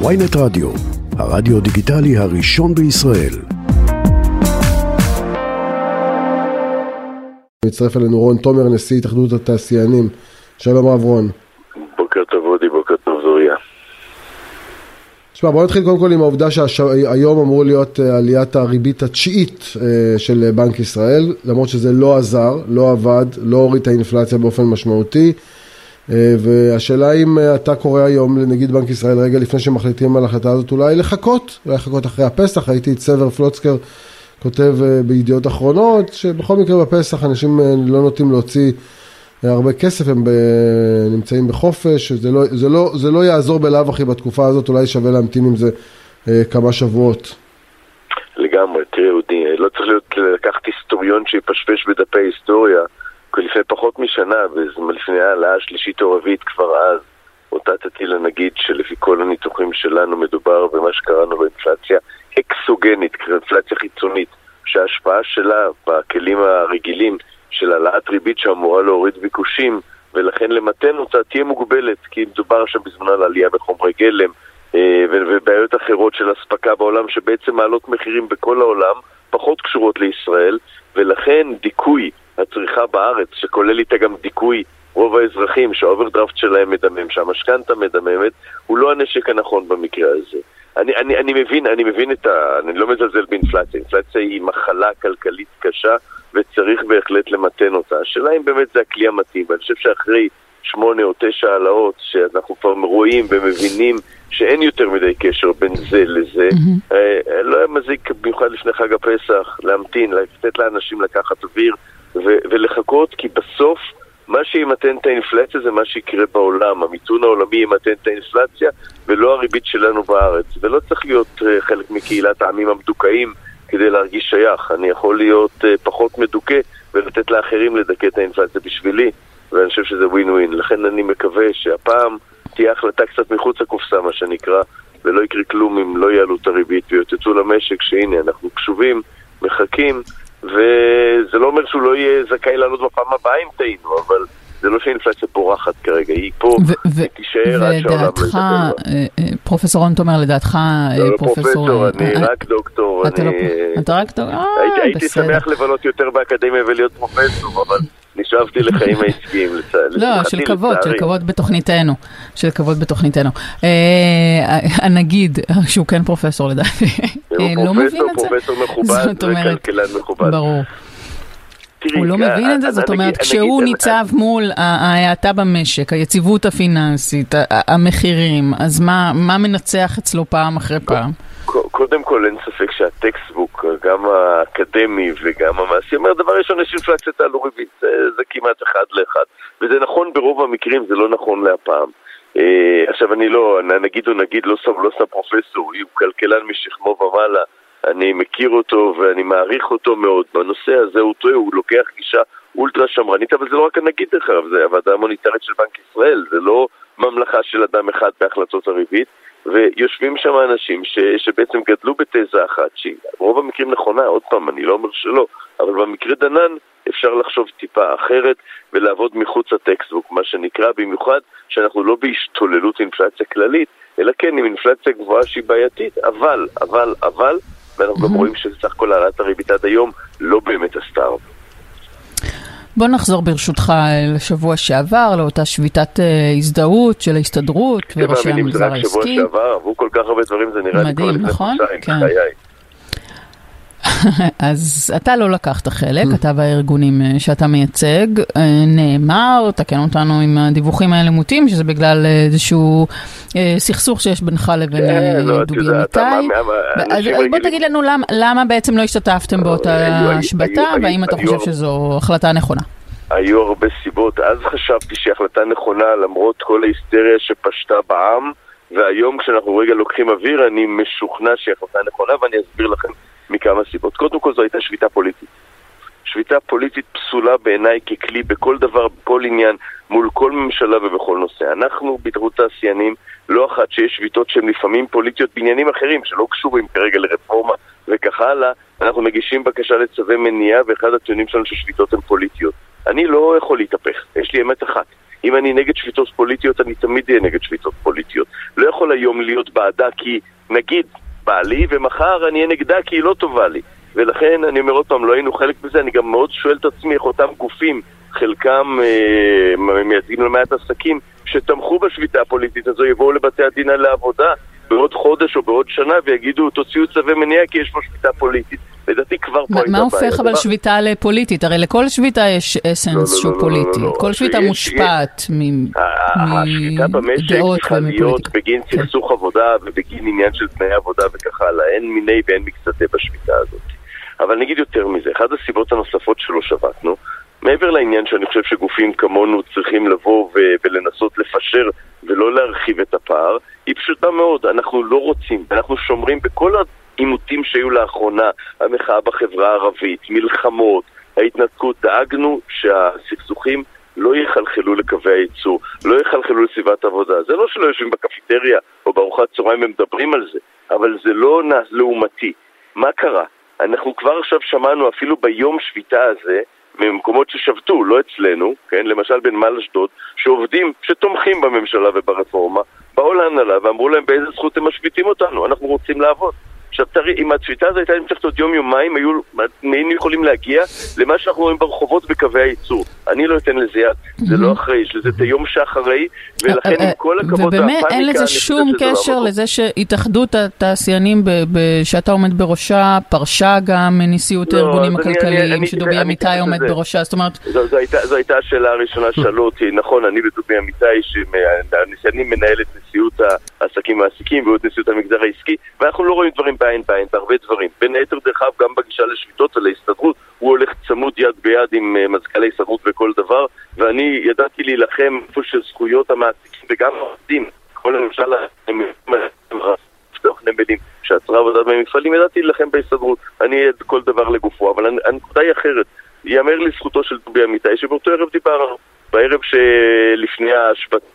ויינט רדיו, הרדיו דיגיטלי הראשון בישראל. מצטרף אלינו רון תומר, נשיא התאחדות התעשיינים. שלום רב רון. בוקר טוב אודי, בוקר טוב זוריה. תשמע, בוא נתחיל קודם כל עם העובדה שהיום אמור להיות אה, עליית הריבית התשיעית אה, של בנק ישראל, למרות שזה לא עזר, לא עבד, לא הוריד את האינפלציה באופן משמעותי. אה, והשאלה אם אתה קורא היום לנגיד בנק ישראל רגע לפני שמחליטים על ההחלטה הזאת, אולי לחכות, אולי לחכות אחרי הפסח, ראיתי את סבר פלוצקר כותב בידיעות אחרונות, שבכל מקרה בפסח אנשים לא נוטים להוציא הרבה כסף, הם ב... נמצאים בחופש, זה לא, זה, לא, זה לא יעזור בלאו הכי בתקופה הזאת, אולי שווה להמתין עם זה אה, כמה שבועות. לגמרי, תראה לא צריך להיות, לקחת היסטוריון שיפשפש בדפי היסטוריה, לפני פחות משנה, לפני העלאה השלישית או רביעית כבר אז, אותתתי לנגיד שלפי כל הניתוחים שלנו מדובר במה שקראנו לו אינפלציה אקסוגנית, אינפלציה חיצונית, שההשפעה שלה בכלים הרגילים של העלאת ריבית שאמורה להוריד ביקושים, ולכן למתן אותה תהיה מוגבלת, כי מדובר שם בזמן על עלייה בחומרי גלם אה, ובעיות אחרות של אספקה בעולם שבעצם מעלות מחירים בכל העולם, פחות קשורות לישראל, ולכן דיכוי הצריכה בארץ, שכולל איתה גם דיכוי רוב האזרחים שהאוברדרפט שלהם מדמם, שהמשכנתה מדממת, הוא לא הנשק הנכון במקרה הזה. אני, אני, אני מבין, אני מבין את ה... אני לא מזלזל באינפלציה. אינפלציה היא מחלה כלכלית קשה וצריך בהחלט למתן אותה. השאלה אם באמת זה הכלי המתאים. ואני חושב שאחרי שמונה או תשע העלאות, שאנחנו כבר רואים ומבינים שאין יותר מדי קשר בין זה לזה, mm-hmm. אה, לא היה מזיק במיוחד לפני חג הפסח להמתין, לתת לאנשים לקחת אוויר ו- ולחכות, כי בסוף... מה שימתן את האינפלציה זה מה שיקרה בעולם. המיתון העולמי ימתן את האינפלציה ולא הריבית שלנו בארץ. ולא צריך להיות uh, חלק מקהילת העמים המדוכאים כדי להרגיש שייך. אני יכול להיות uh, פחות מדוכא ולתת לאחרים לדכא את האינפלציה בשבילי, ואני חושב שזה ווין ווין. לכן אני מקווה שהפעם תהיה החלטה קצת מחוץ לקופסה, מה שנקרא, ולא יקרה כלום אם לא יעלו את הריבית ויוצצו למשק שהנה, אנחנו קשובים, מחכים. וזה לא אומר שהוא לא יהיה זכאי לעלות בפעם הבאה אם טעינו, אבל זה לא שהאינפלציה בורחת כרגע, היא פה, היא תישאר עד שהעולם לא ידבר. אה, אה, פרופסור רון תומר, לדעתך, לא, לא פרופסור, אני רק דוקטור. אתה רק דוקטור? אה, הייתי שמח לבלות יותר באקדמיה ולהיות פרופסור, אבל... נשאבתי לחיים העסקיים, לא, של כבוד, של כבוד בתוכניתנו. של כבוד בתוכניתנו. הנגיד, שהוא כן פרופסור לדעתי, לא מבין את זה? הוא פרופסור מכובד וכלכלן מכובד. ברור. הוא לא מבין את זה? זאת אומרת, כשהוא ניצב מול ההאטה במשק, היציבות הפיננסית, המחירים, אז מה מנצח אצלו פעם אחרי פעם? קודם כל אין ספק שהטקסטבוק, גם האקדמי וגם המעשי, אומר דבר ראשון יש אינפלציית עלו ריבית, זה, זה כמעט אחד לאחד. וזה נכון ברוב המקרים, זה לא נכון להפעם. אה, עכשיו אני לא, נגיד או נגיד לא שם, לא פרופסור, הוא כלכלן משכמו ומעלה, אני מכיר אותו ואני מעריך אותו מאוד. בנושא הזה הוא טועה, הוא לוקח גישה אולטרה שמרנית, אבל זה לא רק הנגיד דרך אגב, זה הוועדה המוניטרית של בנק ישראל, זה לא ממלכה של אדם אחד בהחלטות הריבית. ויושבים שם אנשים ש, שבעצם גדלו בתזה אחת, שהיא ברוב המקרים נכונה, עוד פעם, אני לא אומר שלא, אבל במקרה דנן אפשר לחשוב טיפה אחרת ולעבוד מחוץ לטקסטבוק, מה שנקרא, במיוחד שאנחנו לא בהשתוללות אינפלציה כללית, אלא כן עם אינפלציה גבוהה שהיא בעייתית, אבל, אבל, אבל, ואנחנו גם רואים שסך הכל העלאת הריבית עד היום לא באמת עשתה הרבה. בוא נחזור ברשותך לשבוע שעבר, לאותה שביתת uh, הזדהות של ההסתדרות וראשי המגזר העסקי. שבוע שעבר, עברו כל כך הרבה דברים, זה נראה לי כל לפני נכון? כן. אז אתה לא לקחת חלק, אתה והארגונים אה, שאתה מייצג. אה, נאמר, תקן אותנו אם הדיווחים האלה מוטים, שזה בגלל איזשהו סכסוך שיש בינך לבין כן, לא, דובי אמיתי. אז בוא תגיד לנו למה בעצם לא השתתפתם באותה השבתה, והאם אתה חושב שזו החלטה נכונה. היו הרבה סיבות. אז חשבתי שהיא החלטה נכונה למרות כל ההיסטריה שפשטה בעם, והיום כשאנחנו רגע לוקחים אוויר, אני משוכנע שהיא החלטה נכונה, ואני אסביר לכם מכמה סיבות. קודם כל זו הייתה שביתה פוליטית. שביתה פוליטית פסולה בעיניי ככלי בכל דבר, בכל עניין, מול כל ממשלה ובכל נושא. אנחנו בהתאחדות תעשיינים, לא אחת שיש שביתות שהן לפעמים פוליטיות בעניינים אחרים, שלא קשורים כרגע לרפורמה וכך הלאה, אנחנו מגישים בקשה לצווי מניעה, ואחד הטיעונים שלנו ששביתות הן פוליטיות. אני לא יכול להתהפך, יש לי אמת אחת. אם אני נגד שביתות פוליטיות, אני תמיד אהיה נגד שביתות פוליטיות. לא יכול היום להיות בעדה כי, נגיד, בא לי, ומחר אני אהיה נגדה כי היא לא טובה לי. ולכן, אני אומר עוד פעם, לא היינו חלק בזה, אני גם מאוד שואל את עצמי איך אותם גופים, חלקם אה, מייצגים לא מעט עסקים, שתמכו בשביתה הפוליטית הזו, יבואו לבתי הדין על העבודה בעוד חודש או בעוד שנה ויגידו, תוציאו צווי מניעה כי יש פה שביתה פוליטית. לדעתי כבר פה הייתה מה בעיה. הופך אבל שביתה לפוליטית? הרי לכל שביתה יש אסנס לא, שהוא לא, פוליטי. לא, לא. כל שביתה מושפעת מ- השביתה במשק מדעות ומפוליטיקה. בגין כן. סכסוך עבודה ובגין עניין של תנאי עבודה וכך הלאה. אין מיני ואין מקצתי בשביתה הזאת. אבל נגיד יותר מזה, אחת הסיבות הנוספות שלא שבתנו, מעבר לעניין שאני חושב שגופים כמונו צריכים לבוא ולנסות לפשר ולא להרחיב את הפער, היא פשוטה מאוד, אנחנו לא רוצים, אנחנו שומרים בכל העימותים שהיו לאחרונה, המחאה בחברה הערבית, מלחמות, ההתנתקות, דאגנו שהסכסוכים לא יחלחלו לקווי הייצור, לא יחלחלו לסביבת עבודה. זה לא שלא יושבים בקפיטריה או בארוחת צהריים ומדברים על זה, אבל זה לא לעומתי. מה קרה? אנחנו כבר עכשיו שמענו אפילו ביום שביתה הזה, ממקומות ששבתו, לא אצלנו, כן, למשל בנמל אשדוד, שעובדים, שתומכים בממשלה וברפורמה, באו להנהלה ואמרו להם באיזה זכות הם משביתים אותנו, אנחנו רוצים לעבוד. עכשיו תראי, אם השביתה הזו הייתה נמשכת עוד יום-יומיים, היו, היינו יכולים להגיע למה שאנחנו רואים ברחובות בקווי הייצור. אני לא אתן לזה יד, זה לא אחראי, יש לזה את היום שאחרי, ולכן עם כל הכבוד אה, ובאמת אין לזה שום לא קשר. לזה שהתאחדות התעשיינים שאתה עומד בראשה פרשה גם מנשיאות לא, הארגונים הכלכליים שדובי אמיתי עומד. בראשה, זאת אומרת, זו, הייתה, זו הייתה השאלה הראשונה ששאלו אותי, נכון, אני ודובי אמיתי, שאני מנהל את נשיאות העסקים והעסקים ועוד נשיאות המגזר העסקי, ואנחנו לא רואים דברים בעין בעין, בהרבה דברים. בין היתר, דרך אגב, גם בגישה לשביתות ולהסתדרות, הוא הולך צמוד יד ביד עם אה, מזכ"לי הסתדרות בכל דבר, ואני ידעתי להילחם איפה שזכויות המעסיקים וגם העובדים, כל למשל, לפתוח נמלים שעצרה עבודה במפעלים, ידעתי להילחם בהסתדרות. אני עד כל דבר לגופו, אבל הנ- הנקודה היא אחרת. ייאמר לזכותו של דובי אמיתי שבאותו ערב דיברנו, בערב שלפני ההשבתה.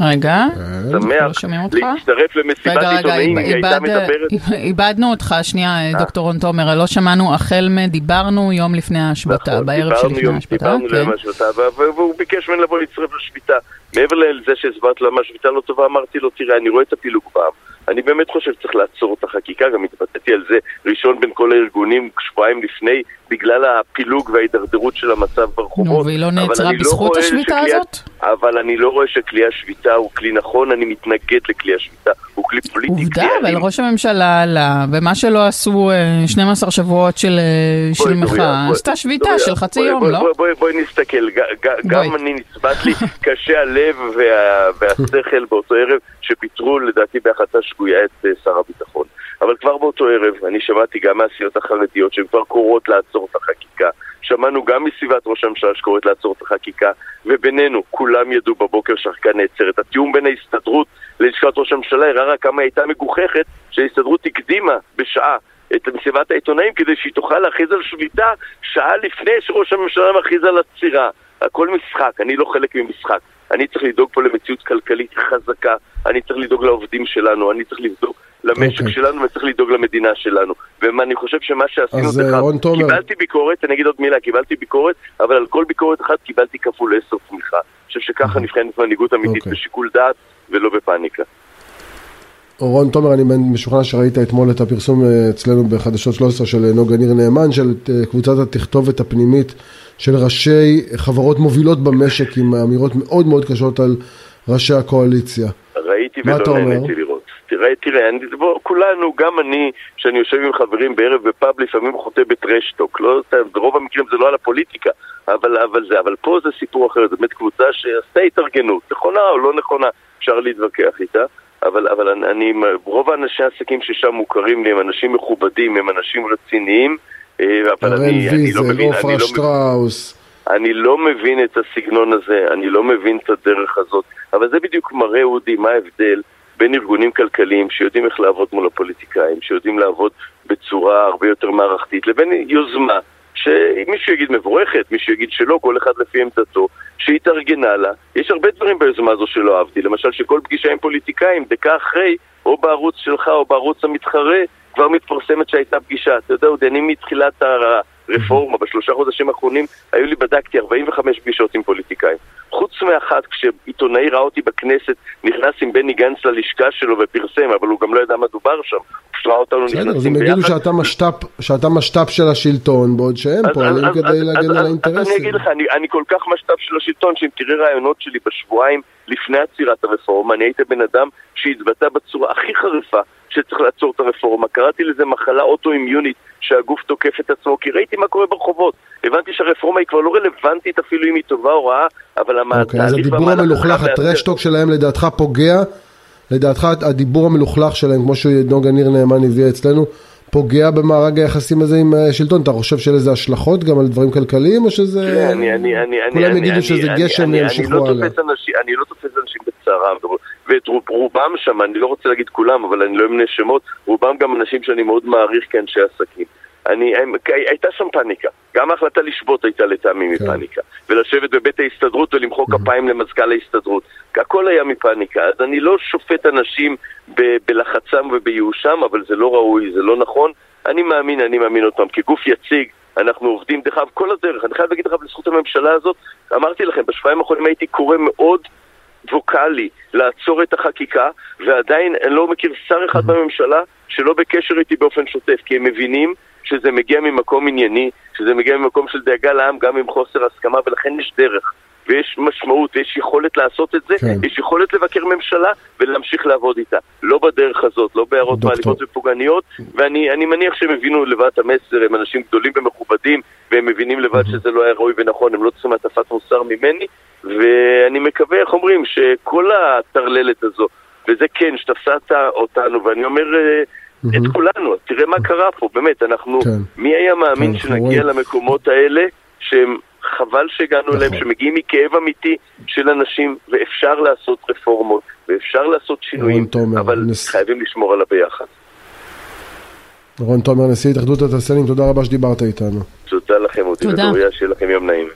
רגע, לא שומעים אותך? להצטרף למסיבת עיתונאים, היא הייתה מדברת. איבדנו אותך, שנייה, דוקטור רון תומר, לא שמענו, החל מדיברנו יום לפני ההשבתה, נכון, בערב שלפני יום- ההשבתה, דיברנו כן. ליום ההשבתה, והוא ביקש ממני לבוא להצטרף לשביתה. מעבר לזה שהסברת למה השביתה לא טובה, אמרתי לו, תראה, אני רואה את הפילוג בעם. אני באמת חושב שצריך לעצור את החקיקה, גם התבטאתי על זה ראשון בין כל הארגונים שבועיים לפני, בגלל הפילוג וההידרדרות של המצב ברחובות. נו, והיא לא נעצרה לא בזכות השביתה הזאת? אבל אני לא רואה שכלי השביתה הוא כלי נכון, אני מתנגד לכלי השביתה, הוא כלי פוליטי. עובדה, אבל אלים. ראש הממשלה עלה, ומה שלא עשו אה, 12 שבועות של אה, של בואי, מחאה, עשתה שביתה של חצי בואי, יום, בואי, לא? בואי, בואי, בואי נסתכל, ג- ג- גם. אני נצבט לי קשה הלב וה- והשכל באותו ערב שפיטרו לדעתי בהחלטה שגויה את אה, שר הביטחון. אבל כבר באותו ערב אני שמעתי גם מהסיעות החרדיות שהן כבר קוראות לעצור את החקיקה. שמענו גם מסביבת ראש הממשלה שקוראת לעצור את החקיקה, ובינינו, כולם ידעו בבוקר שהחקיקה נעצרת. התיאום בין ההסתדרות ללשכת ראש הממשלה הראה רק כמה הייתה מגוחכת שההסתדרות הקדימה בשעה את מסיבת העיתונאים כדי שהיא תוכל להכריז על שביתה שעה לפני שראש הממשלה מכריז על עצירה. הכל משחק, אני לא חלק ממשחק. אני צריך לדאוג פה למציאות כלכלית חזקה, אני צריך לדאוג לעובדים שלנו, אני צריך לדאוג למשק אוקיי. שלנו וצריך לדאוג למדינה שלנו. ואני חושב שמה שעשינו זה אה, תומר- קיבלתי ביקורת, אני אגיד עוד מילה, קיבלתי ביקורת, אבל על כל ביקורת אחת קיבלתי כפול עשר תמיכה. אני חושב שככה נבחנת מנהיגות אמיתית אוקיי. בשיקול דעת ולא בפאניקה. רון תומר, אני משוכנע שראית אתמול את הפרסום אה, אצלנו בחדשות 13 של אה, נוגה ניר נאמן, של קבוצת התכתובת הפנימית של ראשי חברות מובילות במשק עם אמירות מאוד מאוד קשות על ראשי הקואליציה. ראיתי ולא? נהניתי לראות. תראה, תראה, אני, בוא, כולנו, גם אני, שאני יושב עם חברים בערב בפאב, לפעמים חוטא בטרשטוק. לא, ברוב המקרים זה לא על הפוליטיקה, אבל, אבל זה, אבל פה זה סיפור אחר, זו באמת קבוצה שעשתה התארגנות, נכונה או לא נכונה, אפשר להתווכח איתה. אבל, אבל אני, אני, רוב האנשי העסקים ששם מוכרים לי הם אנשים מכובדים, הם אנשים רציניים, אה, אבל אני, אני לא ויזל, מבין, אני לא מבין. שטראוס. אני לא מבין את הסגנון הזה, אני לא מבין את הדרך הזאת, אבל זה בדיוק מראה, אודי, מה ההבדל בין ארגונים כלכליים שיודעים איך לעבוד מול הפוליטיקאים, שיודעים לעבוד בצורה הרבה יותר מערכתית, לבין יוזמה שמישהו יגיד מבורכת, מישהו יגיד שלא, כל אחד לפי עמדתו, שהתארגנה לה. יש הרבה דברים ביוזמה הזו שלא אהבתי, למשל שכל פגישה עם פוליטיקאים, דקה אחרי, או בערוץ שלך או בערוץ המתחרה, כבר מתפרסמת שהייתה פגישה. אתה יודע, אודי, אני מתחילת רפורמה בשלושה חודשים האחרונים, היו לי, בדקתי 45 פגישות עם פוליטיקאים. חוץ מאחת, כשעיתונאי ראה אותי בכנסת, נכנס עם בני גנץ ללשכה שלו ופרסם, אבל הוא גם לא ידע מה דובר שם. פשוט ראה אותנו נכנסים ביחד. בסדר, אז הם יגידו שאתה משת"פ, שאתה משת"פ של השלטון, בעוד שהם פועלים כדי להגן על האינטרסים. אז אני אגיד לך, אני, אני כל כך משת"פ של השלטון, שאם תראה רעיונות שלי בשבועיים לפני עצירת הרפורמה, אני הייתי בן אדם שהתבטא בצורה הכי חריפה שצריך לעצור את הרפורמה. קראתי לזה מחלה אוטואימיונית שהגוף תוקף את עצמו, כי ראיתי מה קורה ברחובות. הבנתי שהרפורמה היא כבר לא רלוונטית אפילו אם היא טובה או רעה, אבל המהלך... אוקיי, אז הדיבור המלוכלך, הטרשטוק שלהם לדעתך פוגע? לדעתך הדיבור המלוכלך שלהם, כמו שנוגה ניר נאמן הביאה אצלנו, פוגע במארג היחסים הזה עם השלטון? אתה חושב שלזה השלכות גם על דברים כלכליים, או שזה... כן, אני, אני, אני, כולם יגידו שזה גשם ימשיכו לא הלאה. אני לא תופס אנשים בצערם, ואת רובם שם, אני לא רוצה להגיד כולם, אבל אני לא אמנה שמות, רובם גם אנשים שאני מאוד מעריך כאנשי עסקים. אני, הייתה שם פאניקה. גם ההחלטה לשבות הייתה לטעמי כן. מפאניקה. ולשבת בבית ההסתדרות ולמחוא. כפיים למזכ"ל ההסתדרות. הכל היה מפאניקה. אז אני לא שופט אנשים ב- בלחצם ובייאושם, אבל זה לא ראוי, זה לא נכון. אני מאמין, אני מאמין עוד פעם, כגוף יציג, אנחנו עובדים, דרך אגב, כל הדרך. אני חייב להגיד לך, לזכות הממשלה הזאת, אמרתי לכם, בשבועיים האחרונים הייתי קורא מאוד ווקאלי לעצור את החקיקה, ועדיין אני לא מכיר שר אחד בממשלה שלא בקשר איתי באופן שוטף, כי הם מבינים שזה מגיע ממקום ענייני, שזה מגיע ממקום של דאגה לעם גם עם חוסר הסכמה, ולכן יש דרך. ויש משמעות ויש יכולת לעשות את זה, כן. יש יכולת לבקר ממשלה ולהמשיך לעבוד איתה. לא בדרך הזאת, לא בהערות מעליבות ופוגעניות, ואני מניח שהם הבינו לבד את המסר, הם אנשים גדולים ומכובדים, והם מבינים לבד שזה לא היה ראוי ונכון, הם לא צריכים הטפת מוסר ממני, ואני מקווה, איך אומרים, שכל הטרללת הזו, וזה כן, שתפסת אותנו, ואני אומר... Mm-hmm. את כולנו, תראה מה קרה פה, באמת, אנחנו, כן. מי היה מאמין כן, שנגיע למקומות האלה שהם חבל שהגענו נכון. אליהם, שמגיעים מכאב אמיתי של אנשים, ואפשר לעשות רפורמות, ואפשר לעשות שינויים, תומר, אבל נס... חייבים לשמור על הביחד. רון תומר, נשיא התאחדות התעשיינים, תודה רבה שדיברת איתנו. תודה לכם, אותי ודוריה, שיהיה לכם יום נעים.